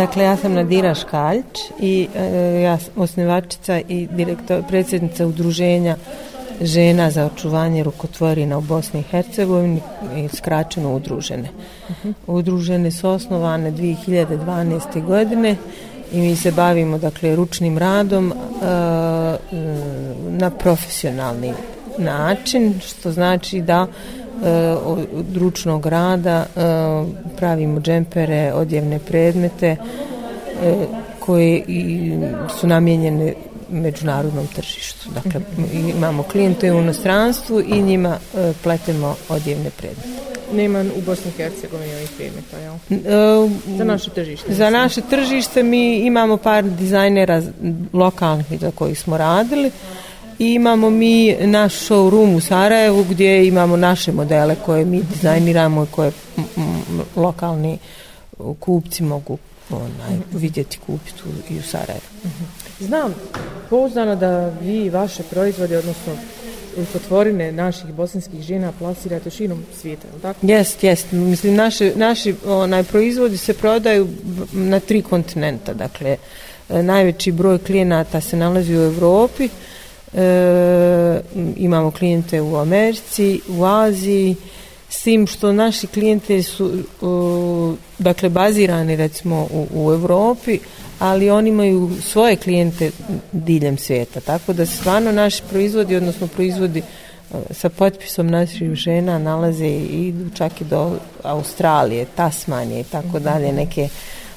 Dakle, ja sam Nadira Škaljč i e, ja sam osnivačica i direktor, predsjednica udruženja žena za očuvanje rukotvorina u Bosni i Hercegovini i skračeno udružene. Mhm. Udružene su osnovane 2012. godine i mi se bavimo dakle ručnim radom e, na profesionalni način, što znači da e, E, od ručnog rada, e, pravimo džempere, odjevne predmete e, koje su namjenjene međunarodnom tržištu. Dakle, imamo klijente u inostranstvu i njima pletemo odjevne predmete. Nema u Bosni i Hercegovini ovih predmeta, jel? Za naše tržište? Za mislim. naše tržište mi imamo par dizajnera lokalnih za koji smo radili. Uh -huh i imamo mi naš showroom u Sarajevu gdje imamo naše modele koje mi dizajniramo i koje m, m, lokalni kupci mogu onaj, vidjeti kupiti i u Sarajevu. Mhm. Znam, pouzdano da vi vaše proizvode, odnosno rukotvorine naših bosanskih žena plasirate širom svijeta, je tako? Jest, jest. Mislim, naše, naši onaj, proizvodi se prodaju na tri kontinenta, dakle, najveći broj klijenata se nalazi u Evropi, uh, e, imamo klijente u Americi, u Aziji, s tim što naši klijente su e, dakle bazirani recimo u, u Evropi, ali oni imaju svoje klijente diljem svijeta, tako da stvarno naši proizvodi, odnosno proizvodi e, sa potpisom naših žena nalaze i idu čak i do Australije, Tasmanije i tako dalje, neke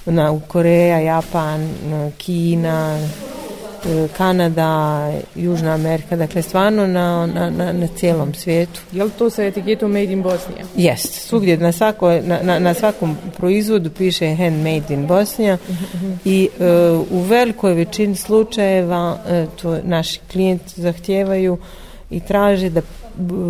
na Koreja, Japan, Kina, E, Kanada, Južna Amerika, dakle stvarno na, na, na, na cijelom svijetu. Je li to sa etiketom Made in Bosnia? Jest, svugdje na, svako, na, na, na svakom proizvodu piše Hand Made in Bosnia mhm. i e, u velikoj većini slučajeva e, to naši klijenti zahtijevaju i traže da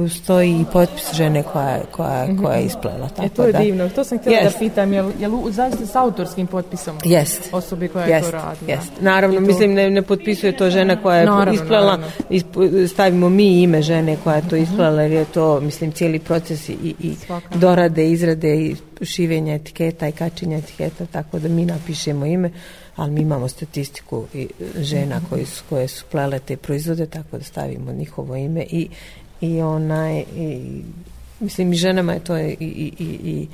stoji i potpis žene koja, koja, mhm. koja je isplela. E, tako e, to je da. divno. To sam htjela da pitam. Je li, je li zaista s autorskim potpisom jest. osobe koja jest. je to radila? Jest. Naravno, to... mislim, ne, ne potpisuje to žena koja je naravno, isplela. Naravno. Isp, stavimo mi ime žene koja je to mhm. isplela, jer je to, mislim, cijeli proces i, i dorade, izrade i šivenja etiketa i kačenja etiketa, tako da mi napišemo ime ali mi imamo statistiku i žena mhm. koji su, koje su plele te proizvode, tako da stavimo njihovo ime i i onaj i mislim i ženama je to i i i i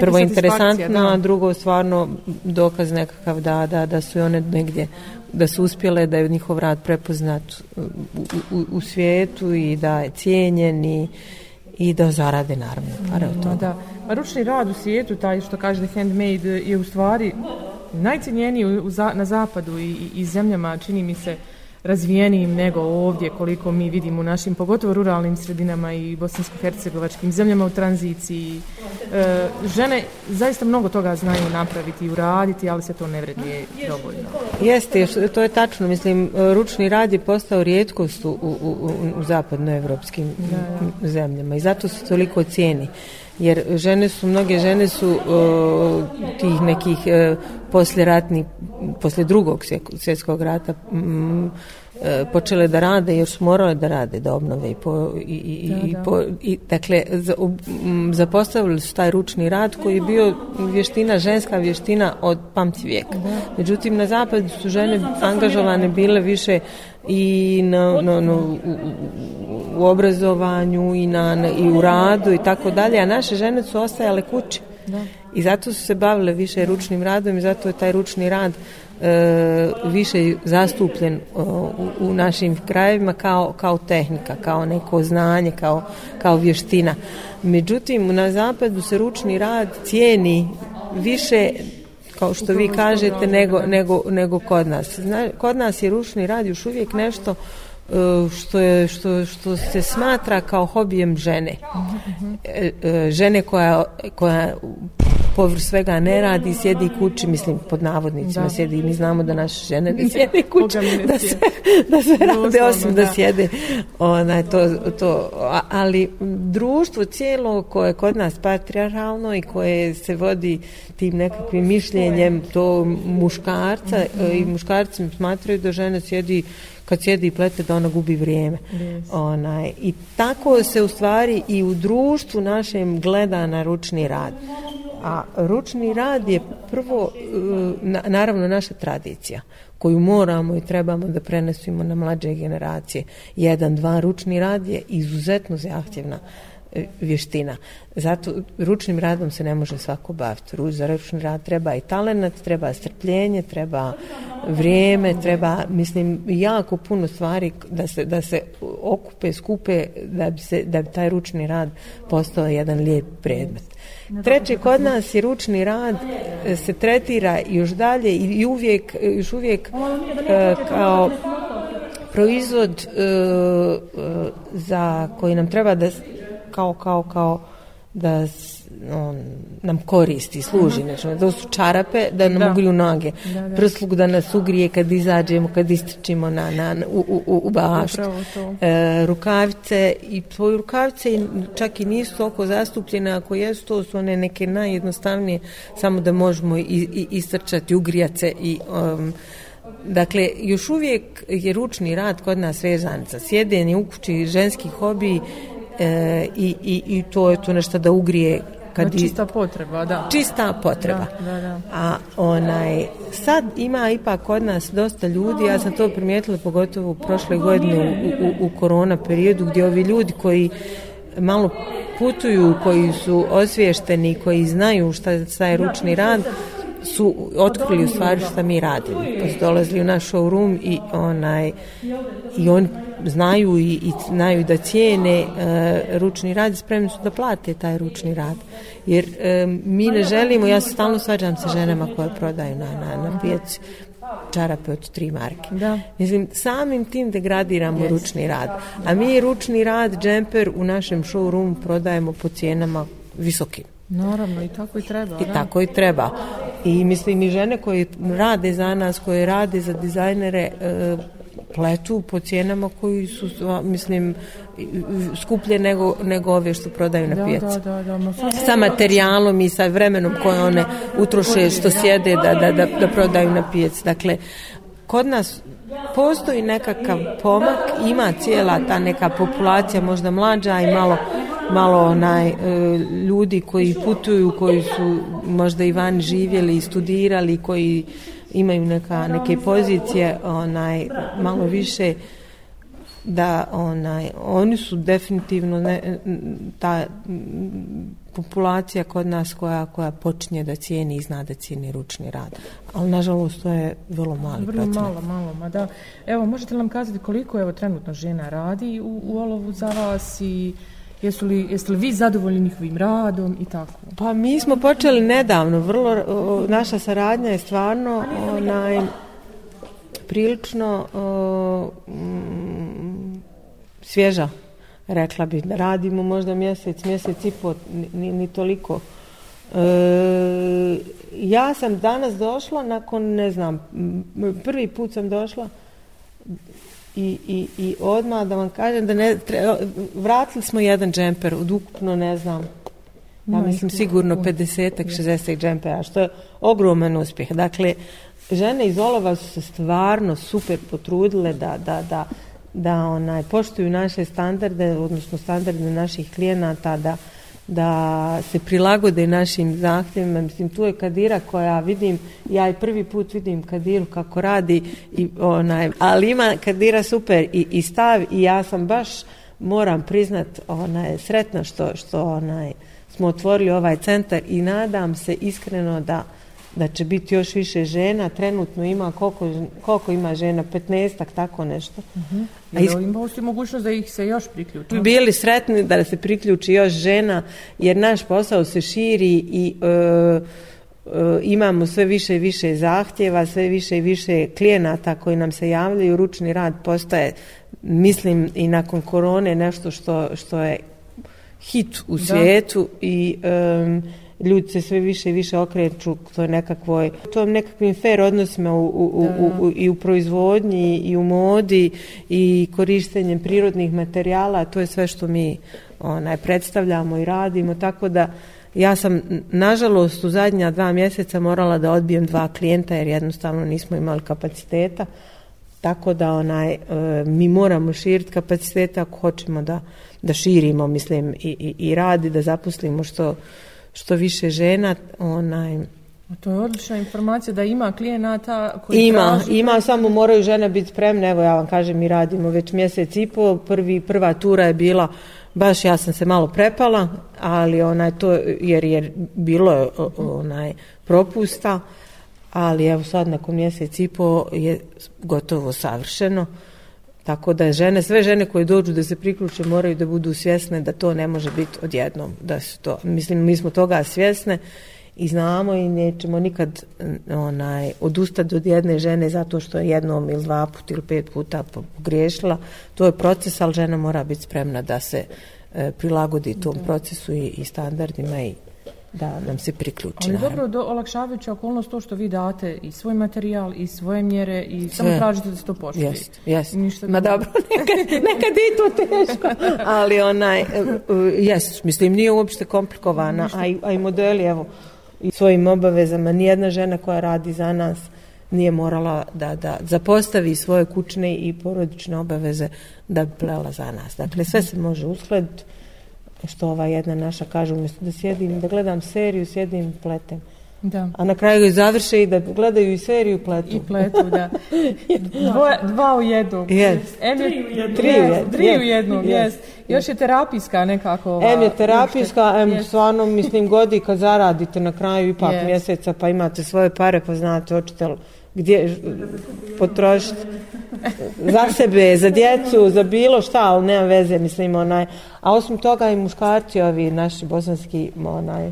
prvo interesantno a drugo stvarno dokaz nekakav da da da su i one negdje da su uspjele da je njihov rad prepoznat u, u, u svijetu i da je cijenjen i i da zarade naravno pare od toga. Da. Ma ručni rad u svijetu, taj što kaže handmade, je u stvari najcijenjeniji u, u za, na zapadu i, i, i zemljama, čini mi se, uh, razvijenijim nego ovdje koliko mi vidimo u našim pogotovo ruralnim sredinama i bosansko-hercegovačkim zemljama u tranziciji. E, žene zaista mnogo toga znaju napraviti i uraditi, ali se to ne vredi dovoljno. Jeste, to je tačno. Mislim, ručni rad je postao rijetkost u, u, u zapadnoevropskim da, da. zemljama i zato se toliko cijeni. Jer žene su, mnoge žene su uh, tih nekih uh, e, posle ratni, posle drugog svjetskog rata um, počele da rade jer su morale da rade da obnove i po, i, i, da, da. i, po, i dakle za, u, m, zapostavili su taj ručni rad koji je bio vještina, ženska vještina od pamti vijeka uh -huh. međutim na zapad su žene angažovane bile više i na, na, na, u, u obrazovanju i, na, na, i u radu i tako dalje, a naše žene su ostajale kući da. i zato su se bavile više ručnim radom i zato je taj ručni rad uh, e, više zastupljen o, e, u, u našim krajevima kao, kao tehnika, kao neko znanje, kao, kao vještina. Međutim, na zapadu se ručni rad cijeni više kao što vi kažete, nego, nego, nego kod nas. Zna, kod nas je ručni rad još uvijek nešto e, što, je, što, što se smatra kao hobijem žene. E, e žene koja, koja povrh svega ne radi, sjedi kući, mislim, pod navodnicima da. sjedi, mi znamo da naše žene ne sjede kući, da, da se, da se rade osim da, da sjede. Ona, to, to, ali društvo cijelo koje je kod nas patriarhalno i koje se vodi tim nekakvim mišljenjem to muškarca mm -hmm. i muškarci smatraju da žena sjedi kad sjedi i plete da ona gubi vrijeme. Yes. Onaj, I tako se u stvari i u društvu našem gleda na ručni rad. A ručni rad je prvo, e, naravno, naša tradicija koju moramo i trebamo da prenesimo na mlađe generacije. Jedan, dva, ručni rad je izuzetno zahtjevna E, vještina. Zato ručnim radom se ne može svako baviti. Ruč, za ručni rad treba i talent, treba strpljenje, treba vrijeme, treba, mislim, jako puno stvari da se, da se okupe, skupe, da bi, se, da bi taj ručni rad postao jedan lijep predmet. Treći, kod nas je ručni rad e, se tretira još dalje i uvijek, još uvijek uh, kao proizvod uh, uh, za koji nam treba da kao, kao, kao da on nam koristi, služi nešto. To su čarape da nam da. ugriju noge. Prslug da nas ugrije kad izađemo, kad ističemo na, na, na, u, u, u bašt. E, rukavice i tvoje rukavice čak i nisu toliko zastupljene. Ako jesu, to su one neke najjednostavnije samo da možemo i, i istrčati ugrijace i um, Dakle, još uvijek je ručni rad kod nas vezan za sjedenje u kući ženski hobi E, i, i, i to je tu nešto da ugrije kad no, čista potreba, da. Čista potreba. Da, da, da. A onaj sad ima ipak kod nas dosta ljudi, ja sam to primijetila pogotovo u prošle godine u, u, u korona periodu gdje ovi ljudi koji malo putuju, koji su osviješteni, koji znaju šta, šta je ručni rad, su otkrili u stvari šta mi radimo. Pa su dolazili u naš showroom i onaj i on znaju i, i znaju da cijene e, ručni rad i spremni su da plate taj ručni rad. Jer e, mi ne želimo, ja se stalno svađam sa ženama koje prodaju na, na, na pijaci čarape od tri marke. Da. Mislim, samim tim degradiramo yes. ručni rad. A mi ručni rad, džemper u našem showroomu prodajemo po cijenama visokim. Naravno, i tako i treba. I ne? tako i treba. I mislim, i žene koje rade za nas, koje rade za dizajnere, e, pletu po cijenama koji su, mislim, skuplje nego, nego ove što prodaju na pijacu. Da, da, da, da. Sa materijalom i sa vremenom koje one utroše što sjede da, da, da, da prodaju na pijacu. Dakle, kod nas postoji nekakav pomak, ima cijela ta neka populacija, možda mlađa i malo malo onaj e, ljudi koji putuju, koji su možda i van živjeli i studirali, koji imaju neka, neke ono pozicije onaj malo više da onaj oni su definitivno ne, ta populacija kod nas koja koja počinje da cijeni i zna da cijeni ručni rad. Ali nažalost to je vrlo mali procenat. Vrlo malo, malo, ma da. Evo, možete li nam kazati koliko evo trenutno žena radi u, u olovu za vas i uh, Jesu li, jeste li vi zadovoljni njihovim radom i tako? Pa mi smo počeli nedavno, vrlo, o, naša saradnja je stvarno onaj, prilično o, m, mm, svježa, rekla bi. Radimo možda mjesec, mjesec i po, ni, ni toliko. E, ja sam danas došla nakon, ne znam, prvi put sam došla, I, i, i odmah da vam kažem da ne, tre, vratili smo jedan džemper od ukupno ne znam ja mislim sigurno 50-ak 60 džempera što je ogroman uspjeh dakle žene iz Olova su se stvarno super potrudile da, da, da, da onaj, poštuju naše standarde odnosno standarde naših klijenata da, da da se prilagode našim zahtjevima. Mislim, tu je kadira koja vidim, ja i prvi put vidim kadiru kako radi, i onaj, ali ima kadira super i, i stav i ja sam baš, moram priznat, onaj, sretna što, što onaj, smo otvorili ovaj centar i nadam se iskreno da, da će biti još više žena. Trenutno ima koliko, koliko ima žena, 15-ak, tako nešto. Uh -huh. Jel imao si mogućnost da ih se još priključi? Bili sretni da se priključi još žena, jer naš posao se širi i e, e, imamo sve više i više zahtjeva, sve više i više klijenata koji nam se javljaju. Ručni rad postaje, mislim, i nakon korone nešto što, što je hit u svijetu da. i... E, ljudi se sve više i više okreću k toj nekakvoj, tom nekakvim fair odnosima u, u, u, u, u, i u proizvodnji i u modi i korištenjem prirodnih materijala, to je sve što mi onaj, predstavljamo i radimo, tako da Ja sam, nažalost, u zadnja dva mjeseca morala da odbijem dva klijenta jer jednostavno nismo imali kapaciteta, tako da onaj, e, mi moramo širiti kapaciteta ako hoćemo da, da širimo, mislim, i, i, i radi, da zaposlimo što, što više žena onaj A to je odlična informacija da ima klijenata koji ima, traži... ima, samo moraju žene biti spremne, evo ja vam kažem, mi radimo već mjesec i pol, prvi, prva tura je bila, baš ja sam se malo prepala, ali onaj to jer je bilo onaj propusta, ali evo sad nakon mjesec i pol je gotovo savršeno. Uh, Tako da žene, sve žene koje dođu da se priključe moraju da budu svjesne da to ne može biti odjednom. Da su to. Mislim, mi smo toga svjesne i znamo i nećemo nikad onaj, odustati od jedne žene zato što je jednom ili dva put ili pet puta pogriješila. To je proces, ali žena mora biti spremna da se e, prilagodi tom procesu i, i standardima i, da nam se priključi. Ali dobro, do olakšavajuća okolnost to što vi date i svoj materijal i svoje mjere i Sve. samo tražite da se to poštuje. Jes, jes. Ništa Ma dobro, nekad, nekad je to teško. Ali onaj, e, e, jes, mislim, nije uopšte komplikovana, a i, a i modeli, evo, i svojim obavezama, nijedna žena koja radi za nas, nije morala da, da zapostavi svoje kućne i porodične obaveze da bi plela za nas. Dakle, sve se može uskladiti što ova jedna naša kaže, umjesto da sjedim, da gledam seriju, sjedim pletem. Da. A na kraju i završe i da gledaju i seriju i pletu. I pletu, da. Dvoje, dva u jednom. Yes. M je, tri u jednom. Tri, yes. tri u jednom, yes. yes. Još je terapijska nekako. Ova M je terapijska, ušte. M yes. stvarno, mislim, godi kad zaradite na kraju ipak yes. mjeseca, pa imate svoje pare, pa znate, očite li, gdje potrošiti za sebe, za djecu, za bilo šta, ali nema veze, mislim, onaj. A osim toga i muškarci ovi naši bosanski, onaj,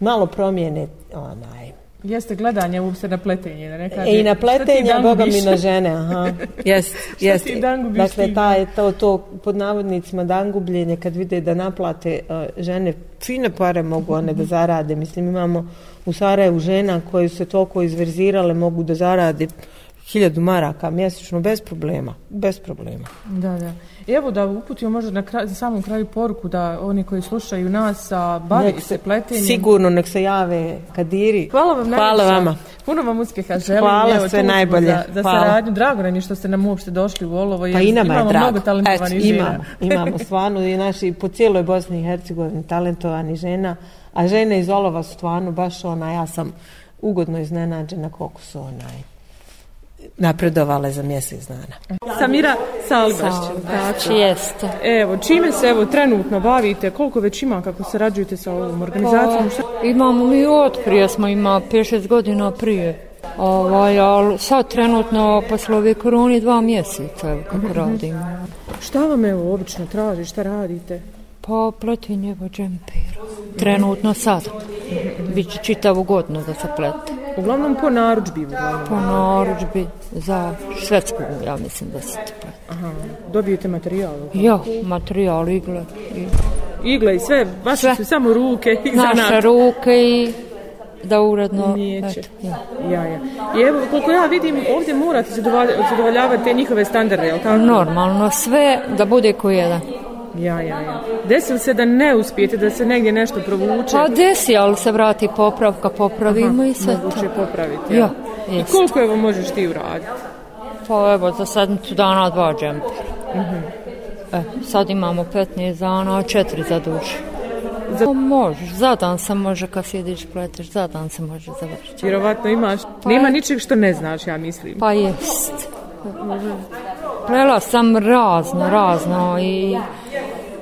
malo promijene, onaj, Jeste, gledanje uopšte na pletenje, da ne kaže. E, I na pletenje, a boga mi na žene, aha. Jes, jes. Šta ti dangubiš Dakle, ta je to, to pod navodnicima dangubljenje, kad vide da naplate uh, žene fine pare, mogu one da zarade. Mislim, imamo u Sarajevu žena koje su toliko izverzirale, mogu da zarade hiljadu maraka mjesečno bez problema, bez problema. Da, da. Evo da uputio možda na kraj, za samom kraju poruku da oni koji slušaju nas, a bave se, se pletenjem. Sigurno, nek se jave kadiri. Hvala vam. Hvala najviše. vama. Puno vam uspjeha želim. Hvala Evo, sve najbolje. Za, za saradnju. Drago nam je što ste nam uopšte došli u Olovo. Pa i nama je drago. Mnogo talentovani Et, žena. Imamo, imamo stvarno i naši po cijeloj Bosni i Hercegovini talentovani žena. A žene iz Olova su stvarno baš ona, ja sam ugodno iznenađena koliko su onaj napredovala za mjesec znana. Samira Salbaš. Znači, jeste. Evo, čime se evo, trenutno bavite? Koliko već ima kako sarađujete sa ovom organizacijom? Pa, imamo mi od prije, smo imali 5-6 godina prije. Ovaj, ali sad trenutno posle ove koroni dva mjeseca evo, kako mhm. radimo. Šta vam evo obično traži, šta radite? Pa pletinje, pa džempira. Trenutno sad. Biće čitavu godinu da se plete. Uglavnom po naručbi. Uglavnom. Po naručbi za švedsku, ja mislim da se to pravi. Aha, dobijete materijal? Uglavnom. Jo, materijal, igle. I... Igle i sve, vaše su samo ruke i zanat. Naše ruke i da uredno... Eto, ja. ja, ja. I evo, koliko ja vidim, ovdje morate zadovoljavati te njihove standarde, je li tako? Normalno, sve da bude ko jedan. Ja, ja, ja. Desi li se da ne uspijete, da se negdje nešto provuče? Pa desi, ali se vrati popravka, popravimo Aha, i sve to. Moguće popraviti, ja. ja I koliko evo možeš ti uraditi? Pa evo, za sedmicu dana dva džempera. Uh mhm. -huh. E, sad imamo 15 dana, a četiri za duši. Za... No, pa može, za dan se može kad sjediš pleteš, za dan se može završiti. Vjerovatno imaš, pa nema je... ničeg što ne znaš, ja mislim. Pa jest. Plela sam razno, razno i... Ja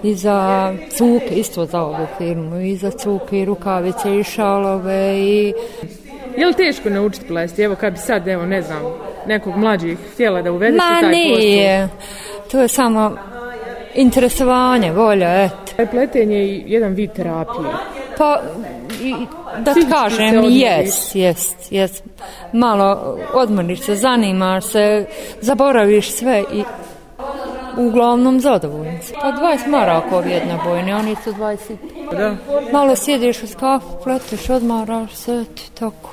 i za cuke, isto za ovu firmu, i za cuke, i rukavice, i šalove, i... Je li teško naučiti plesti? Evo, kad bi sad, evo, ne znam, nekog mlađih htjela da uvedeš Ma, u taj posao? Ma, nije. Postup? To je samo interesovanje, volja, eto. Taj e, pleten je jedan vid terapije. Pa, i, da ti kažem, jes, jes, jes. Malo odmoriš se, zanimaš se, zaboraviš sve i uglavnom zadovoljni su. Pa 20 maraka ovi jedna bojne, oni su 20. Da. Malo sjediš uz kafu, pleteš, odmaraš, sve ti tako.